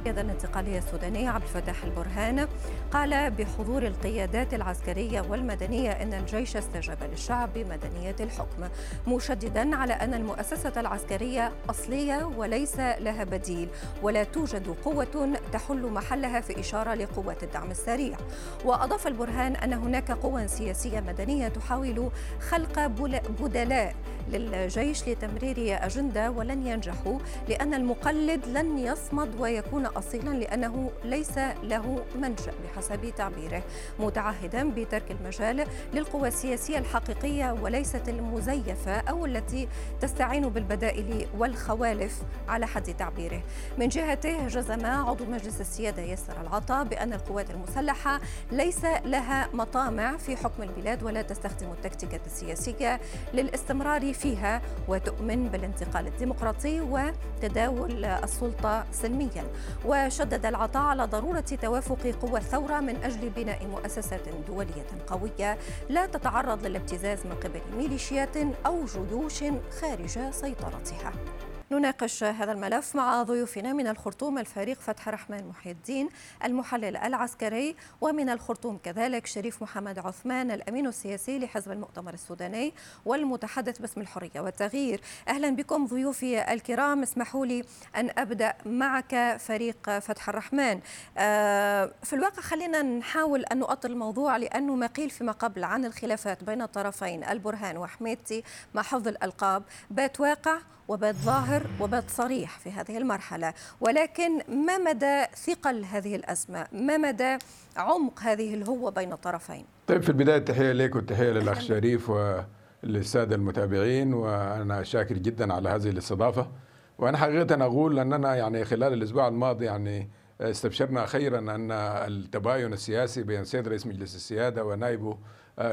القيادة الانتقالية السودانية عبد الفتاح البرهان قال بحضور القيادات العسكرية والمدنية أن الجيش استجاب للشعب بمدنية الحكم مشددا على أن المؤسسة العسكرية أصلية وليس لها بديل ولا توجد قوة تحل محلها في إشارة لقوة الدعم السريع. وأضاف البرهان أن هناك قوى سياسية مدنية تحاول خلق بدلاء للجيش لتمرير أجندة ولن ينجحوا لأن المقلد لن يصمد ويكون أصيلا لأنه ليس له منشأ بحسب تعبيره متعهدا بترك المجال للقوى السياسية الحقيقية وليست المزيفة أو التي تستعين بالبدائل والخوالف على حد تعبيره. من جهته جزم عضو مجلس السيادة ياسر العطاء بأن القوات المسلحة ليس لها مطامع في حكم البلاد ولا تستخدم التكتيكات السياسية للاستمرار فيها وتؤمن بالانتقال الديمقراطي وتداول السلطة سلميا. وشدد العطاء على ضرورة توافق قوى الثورة من أجل بناء مؤسسات دولية قوية لا تتعرض للابتزاز من قبل ميليشيات أو جيوش خارج سيطرتها. نناقش هذا الملف مع ضيوفنا من الخرطوم الفريق فتح رحمن محي الدين المحلل العسكري ومن الخرطوم كذلك شريف محمد عثمان الأمين السياسي لحزب المؤتمر السوداني والمتحدث باسم الحرية والتغيير. أهلا بكم ضيوفي الكرام اسمحوا لي أن أبدأ معك فريق فتح الرحمن. آه، في الواقع خلينا نحاول أن نؤطر الموضوع لأنه ما قيل فيما قبل عن الخلافات بين الطرفين البرهان وحميدتي مع حفظ الألقاب. بات واقع وبات ظاهر وبات صريح في هذه المرحلة. ولكن ما مدى ثقل هذه الأزمة ما مدى عمق هذه الهوة بين الطرفين طيب في البداية تحية لك وتحية للأخ شريف وللسادة المتابعين وأنا شاكر جدا على هذه الاستضافة. وأنا حقيقة أقول أننا يعني خلال الأسبوع الماضي يعني استبشرنا خيرا أن التباين السياسي بين سيد رئيس مجلس السيادة ونائبه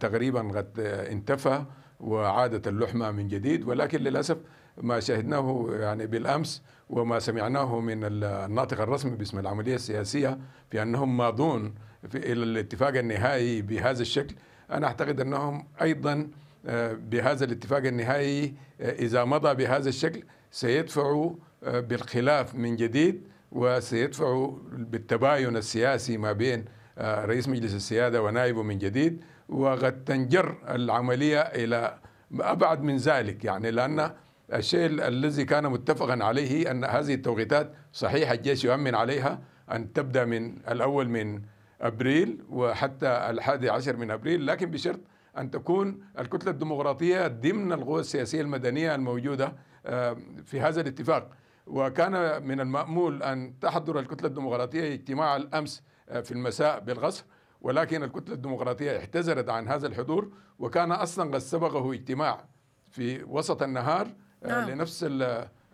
تقريبا قد انتفى وعادت اللحمة من جديد. ولكن للأسف ما شاهدناه يعني بالأمس وما سمعناه من الناطق الرسمي باسم العملية السياسية في أنهم ماضون إلى الاتفاق النهائي بهذا الشكل. أنا أعتقد أنهم أيضا آه، بهذا الاتفاق النهائي آه، إذا مضى بهذا الشكل سيدفعوا آه، بالخلاف من جديد وسيدفعوا بالتباين السياسي ما بين رئيس مجلس السيادة ونائبه من جديد. وقد تنجر العملية إلى أبعد من ذلك يعني لأن الشيء الذي كان متفقا عليه أن هذه التوقيتات صحيح الجيش يؤمن عليها أن تبدأ من الأول من أبريل وحتى الحادي عشر من أبريل لكن بشرط أن تكون الكتلة الديمقراطية ضمن القوى السياسية المدنية الموجودة آه، في هذا الاتفاق. وكان من المأمول أن تحضر الكتلة الديمقراطية اجتماع الأمس آه، في المساء بالغصر ولكن الكتلة الديمقراطية احتزرت عن هذا الحضور وكان أصلا قد سبقه اجتماع في وسط النهار نعم. لنفس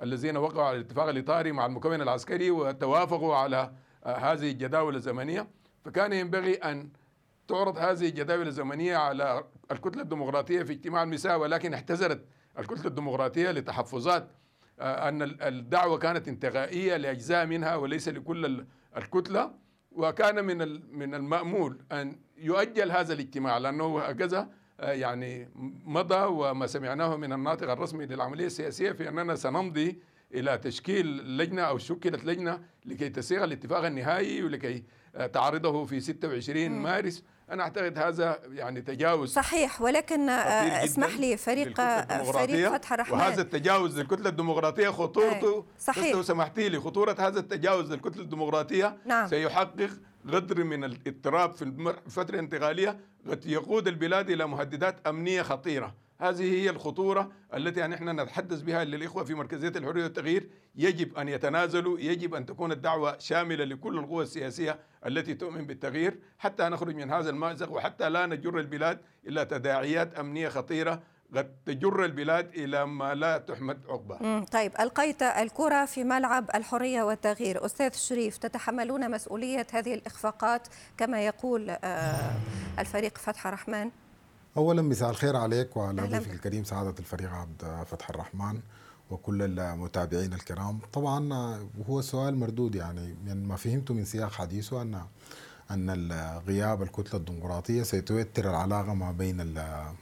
الذين وقعوا على الاتفاق الإطاري مع المكون العسكري وتوافقوا على آه، هذه الجداول الزمنية فكان ينبغي أن تعرض هذه الجداول الزمنية على الكتلة الديمقراطية في اجتماع المساء ولكن احتزرت الكتلة الديمقراطية لتحفظات آه، أن الدعوة كانت انتغائيه لأجزاء منها وليس لكل الكتلة وكان من من المأمول أن يؤجل هذا الاجتماع لأنه هكذا آه، يعني مضى وما سمعناه من الناطق الرسمي للعملية السياسية في أننا سنمضي إلى تشكيل لجنة أو شكلت لجنة لكي تسيغ الاتفاق النهائي ولكي آه، تعرضه في 26 م. مارس. أنا أعتقد هذا يعني تجاوز صحيح ولكن آه، اسمح لي فريق فريق فتح الرحمن. وهذا التجاوز للكتلة الديمقراطية خطورته. صحيح. لو سمحتي لي خطورة هذا التجاوز للكتلة الديمقراطية نعم. سيحقق قدر من الاضطراب في الفترة الانتقالية قد يقود البلاد إلى مهددات أمنية خطيرة. هذه هي الخطورة التي نحن نتحدث بها للإخوة في مركزية الحرية والتغيير. يجب أن يتنازلوا يجب أن تكون الدعوة شاملة لكل القوى السياسية التي تؤمن بالتغيير. حتى نخرج من هذا المأزق وحتى لا نجر البلاد إلى تداعيات أمنية خطيرة. قد تجر البلاد إلى ما لا تحمد عقبه طيب ألقيت الكرة في ملعب الحرية والتغيير. أستاذ شريف تتحملون مسؤولية هذه الإخفاقات كما يقول آه، الفريق فتح الرحمن؟ اولا مساء الخير عليك وعلى ضيفك الكريم سعادة الفريق عبد فتح الرحمن وكل المتابعين الكرام. طبعا هو سؤال مردود يعني من ما فهمته من سياق حديثه أن أن غياب الكتلة الديمقراطية سيتوتر العلاقة ما بين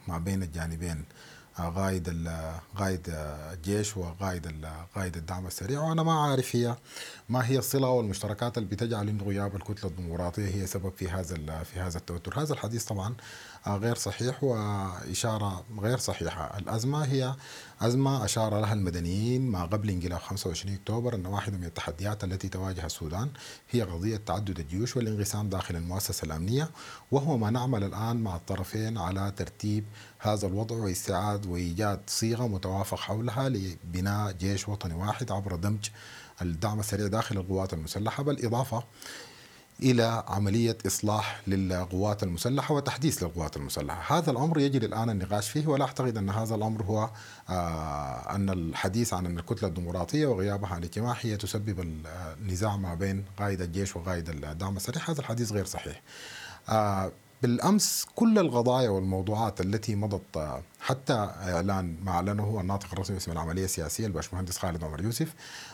ما بين الجانبين قائد قائد الجيش وقائد قائد الدعم السريع. وأنا ما عارف هي ما هي الصلة والمشتركات اللي بتجعل غياب الكتلة الديمقراطية هي سبب في هذا في هذا التوتر، هذا الحديث طبعا غير صحيح وإشارة غير صحيحة، الأزمة هي أزمة أشار لها المدنيين ما قبل انقلاب 25 أكتوبر أن واحدة من التحديات التي تواجه السودان هي قضية تعدد الجيوش والانقسام داخل المؤسسة الأمنية وهو ما نعمل الآن مع الطرفين على ترتيب هذا الوضع واستعاد وإيجاد صيغة متوافق حولها لبناء جيش وطني واحد عبر دمج الدعم السريع داخل القوات المسلحة بالاضافه إلى عملية إصلاح للقوات المسلحة وتحديث للقوات المسلحة، هذا الأمر يجري الآن النقاش فيه ولا أعتقد أن هذا الأمر هو آه أن الحديث عن أن الكتلة الديمقراطية وغيابها عن الاجتماع هي تسبب النزاع ما بين قائد الجيش وقائد الدعم السريع، هذا الحديث غير صحيح. آه بالأمس كل القضايا والموضوعات التي مضت حتى إعلان ما أعلنه الناطق الرسمي باسم العملية السياسية الباشمهندس خالد عمر يوسف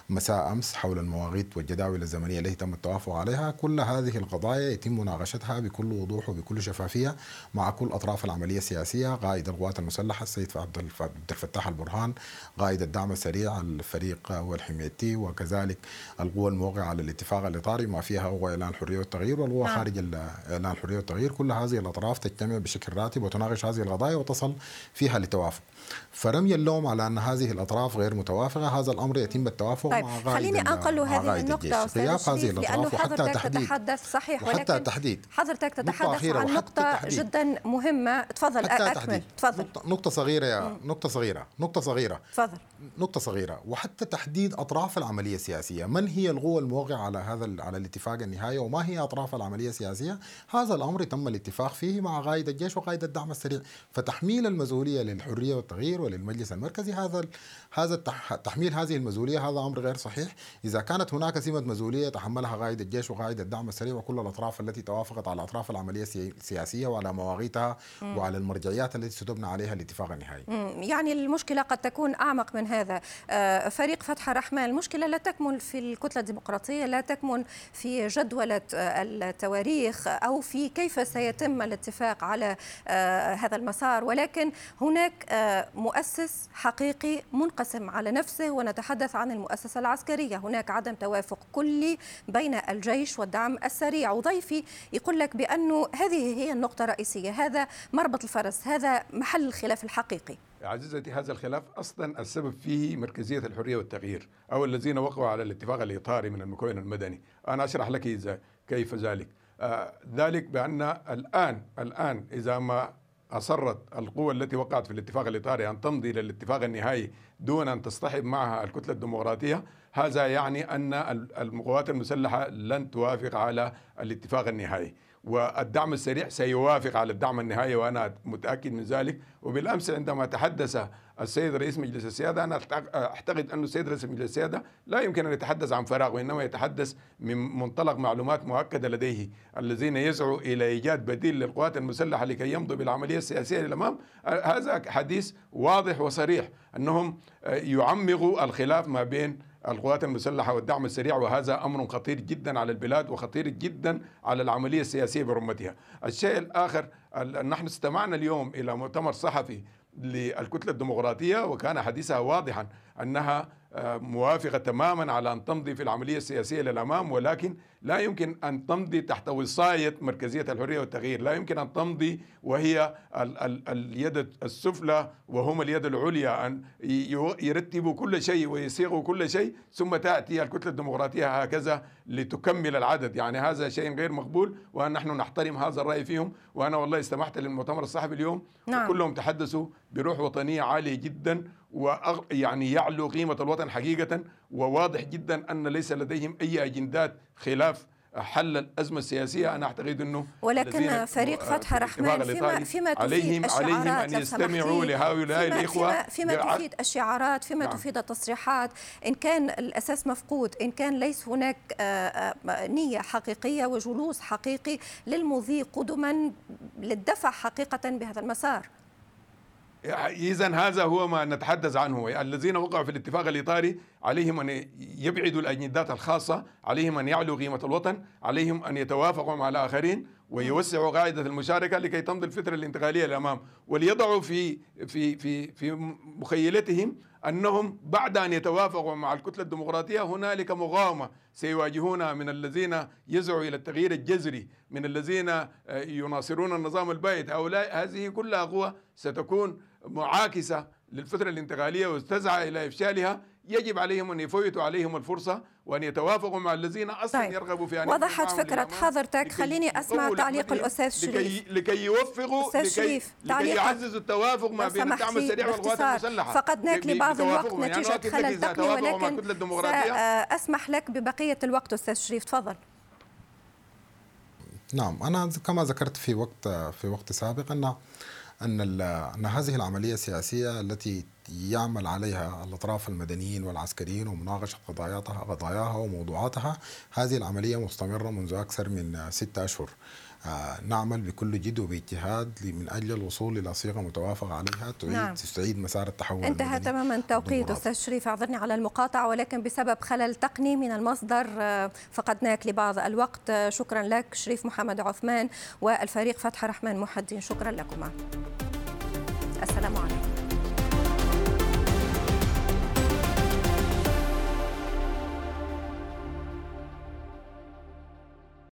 مساء أمس حول المواقيت والجداول الزمنية التي تم التوافق عليها. كل هذه القضايا يتم مناقشتها بكل وضوح وبكل شفافية مع كل أطراف العملية السياسية. قائد القوات المسلحة السيد عبد الفتاح البرهان قائد الدعم السريع الفريق هو الحميتي وكذلك القوى الموقعة على الاتفاق الإطاري ما فيها هو إعلان الحريه والتغيير والقوى نعم. خارج إعلان الحريه والتغيير. كل هذه الأطراف تجتمع بشكل راتب وتناقش هذه القضايا وتصل فيها لتوافق. فرمي اللوم على أن هذه الأطراف غير متوافقة. هذا الأمر يتم التوافق طيب مع خليني أنقل هذه النقطة غياب هذه الأطراف وحتى تحديد. تتحدث صحيح وحتى ولكن تحديد. حضرتك تتحدث عن نقطة جدا مهمة. تفضل أكمل. تفضل. نقطة صغيرة يا نقطة صغيرة. نقطة صغيرة. تفضل. نقطة صغيرة. وحتى تحديد أطراف العملية السياسية. من هي القوى الموقعة على هذا على الاتفاق النهائي؟ وما هي أطراف العملية السياسية؟ هذا الأمر تم الاتفاق فيه مع قائد الجيش وقائد الدعم السريع. فتحميل المسؤولية للحرية والتغيير وللمجلس المركزي. هذا هذا تحميل هذه المسؤولية هذا أمر غير صحيح. إذا كانت هناك سمة مسؤولية تحملها قائد الجيش وقائد الدعم السريع وكل الأطراف التي توافقت على اطراف العملية السياسيه وعلى مواقيتها وعلى المرجعيات التي ستبنى عليها الاتفاق النهائي. يعني المشكلة قد تكون أعمق من هذا. آه، فريق فتح الرحمن المشكلة لا تكمن في الكتلة الديمقراطية لا تكمن في جدولة التواريخ أو في كيف سيتم الاتفاق على آه، هذا المسار. ولكن هناك مؤسس حقيقي منقسم على نفسه ونتحدث عن المؤسسة العسكرية. هناك عدم توافق كلي بين الجيش والدعم السريع. وضيفي يقول لك بأنه هذه هي النقطة الرئيسية. هذا مربط الفرس هذا محل الخلاف الحقيقي. عزيزتي هذا الخلاف أصلا السبب فيه مركزية الحرية والتغيير أو الذين وقعوا على الاتفاق الإطاري من المكون المدني، أنا أشرح لك كيف ذلك. آه ذلك بأن الآن الآن إذا ما أصرت القوى التي وقعت في الاتفاق الإطاري أن تمضي للاتفاق النهائي دون أن تصطحب معها الكتلة الديمقراطية. هذا يعني أن القوات المسلحة لن توافق على الاتفاق النهائي. والدعم السريع سيوافق على الدعم النهائي وأنا متأكد من ذلك. وبالأمس عندما تحدث السيد رئيس مجلس السيادة أنا أعتقد أن السيد رئيس مجلس السيادة لا يمكن أن يتحدث عن فراغ وانما يتحدث من منطلق معلومات مؤكدة لديه. الذين يسعوا إلى إيجاد بديل للقوات المسلحة لكي يمضوا بالعملية السياسية للامام هذا حديث واضح وصريح أنهم يعمقوا الخلاف ما بين القوات المسلحة والدعم السريع وهذا أمر خطير جدا على البلاد وخطير جدا على العملية السياسية برمتها. الشيء الآخر نحن استمعنا اليوم إلى مؤتمر صحفي للكتلة الديمقراطية وكان حديثها واضحا أنها موافقة تماما على أن تمضي في العملية السياسية للأمام ولكن لا يمكن أن تمضي تحت وصاية مركزية الحرية والتغيير. لا يمكن أن تمضي وهي ال ال اليد السفلى وهم اليد العليا أن يرتبوا كل شيء ويصيغوا كل شيء ثم تأتي الكتلة الديمقراطية هكذا لتكمل العدد. يعني هذا شيء غير مقبول ونحن نحترم هذا الرأي فيهم وأنا والله استمعت للمؤتمر الصحفي اليوم. نعم. كلهم تحدثوا بروح وطنية عالية جدا ويعني يعلو قيمة الوطن حقيقة. وواضح جدا أن ليس لديهم أي أجندات خلاف حل الأزمة السياسية. أنا أعتقد أنه ولكن فريق فتح رحمن فيما, فيما تفيد عليهم, عليهم أن يستمعوا لهؤلاء الإخوة. فيما, فيما تفيد الشعارات فيما نعم. تفيد التصريحات. إن كان الأساس مفقود إن كان ليس هناك نية حقيقية وجلوس حقيقي للمضي قدما للدفع حقيقة بهذا المسار. إذا هذا هو ما نتحدث عنه. الذين وقعوا في الاتفاق الإطاري عليهم أن يبعدوا الأجندات الخاصة عليهم أن يعلوا قيمة الوطن عليهم أن يتوافقوا مع الآخرين ويوسعوا قاعدة المشاركة لكي تمضي الفترة الانتقالية للأمام وليضعوا في في في في مخيلتهم أنهم بعد أن يتوافقوا مع الكتلة الديمقراطية هنالك مقاومة سيواجهونها من الذين يسعوا إلى التغيير الجذري من الذين يناصرون النظام البائد هؤلاء هذه كلها قوى ستكون معاكسة للفترة الانتقالية وتسعى إلى إفشالها يجب عليهم أن يفوتوا عليهم الفرصة وأن يتوافقوا مع الذين أصلا طيب. يرغبوا في أن وضحت فكرة حضرتك خليني أسمع تعليق الأستاذ شريف. لكي, لكي يوفقوا أستاذ شريف لكي يعززوا التوافق ما بين الدعم السريع والقوات المسلحة. فقدناك لبعض الوقت يعني نتيجة خلل تقني ولكن أسمح لك ببقية الوقت أستاذ شريف تفضل. نعم أنا كما ذكرت في وقت في وقت سابق أن أن أن هذه العملية السياسية التي يعمل عليها الأطراف المدنيين والعسكريين ومناقشة قضاياها وموضوعاتها هذه العملية مستمرة منذ أكثر من ستة أشهر. نعمل بكل جد وباجتهاد من أجل الوصول إلى صيغة متوافق عليها تعيد نعم. تستعيد مسار التحول انتهى تماما توقيت أستاذ شريف. أعذرني على المقاطعة ولكن بسبب خلل تقني من المصدر آه، فقدناك لبعض الوقت. آه، شكرا لك شريف محمد عثمان والفريق فتح رحمن محدين. شكرا لكما. السلام عليكم.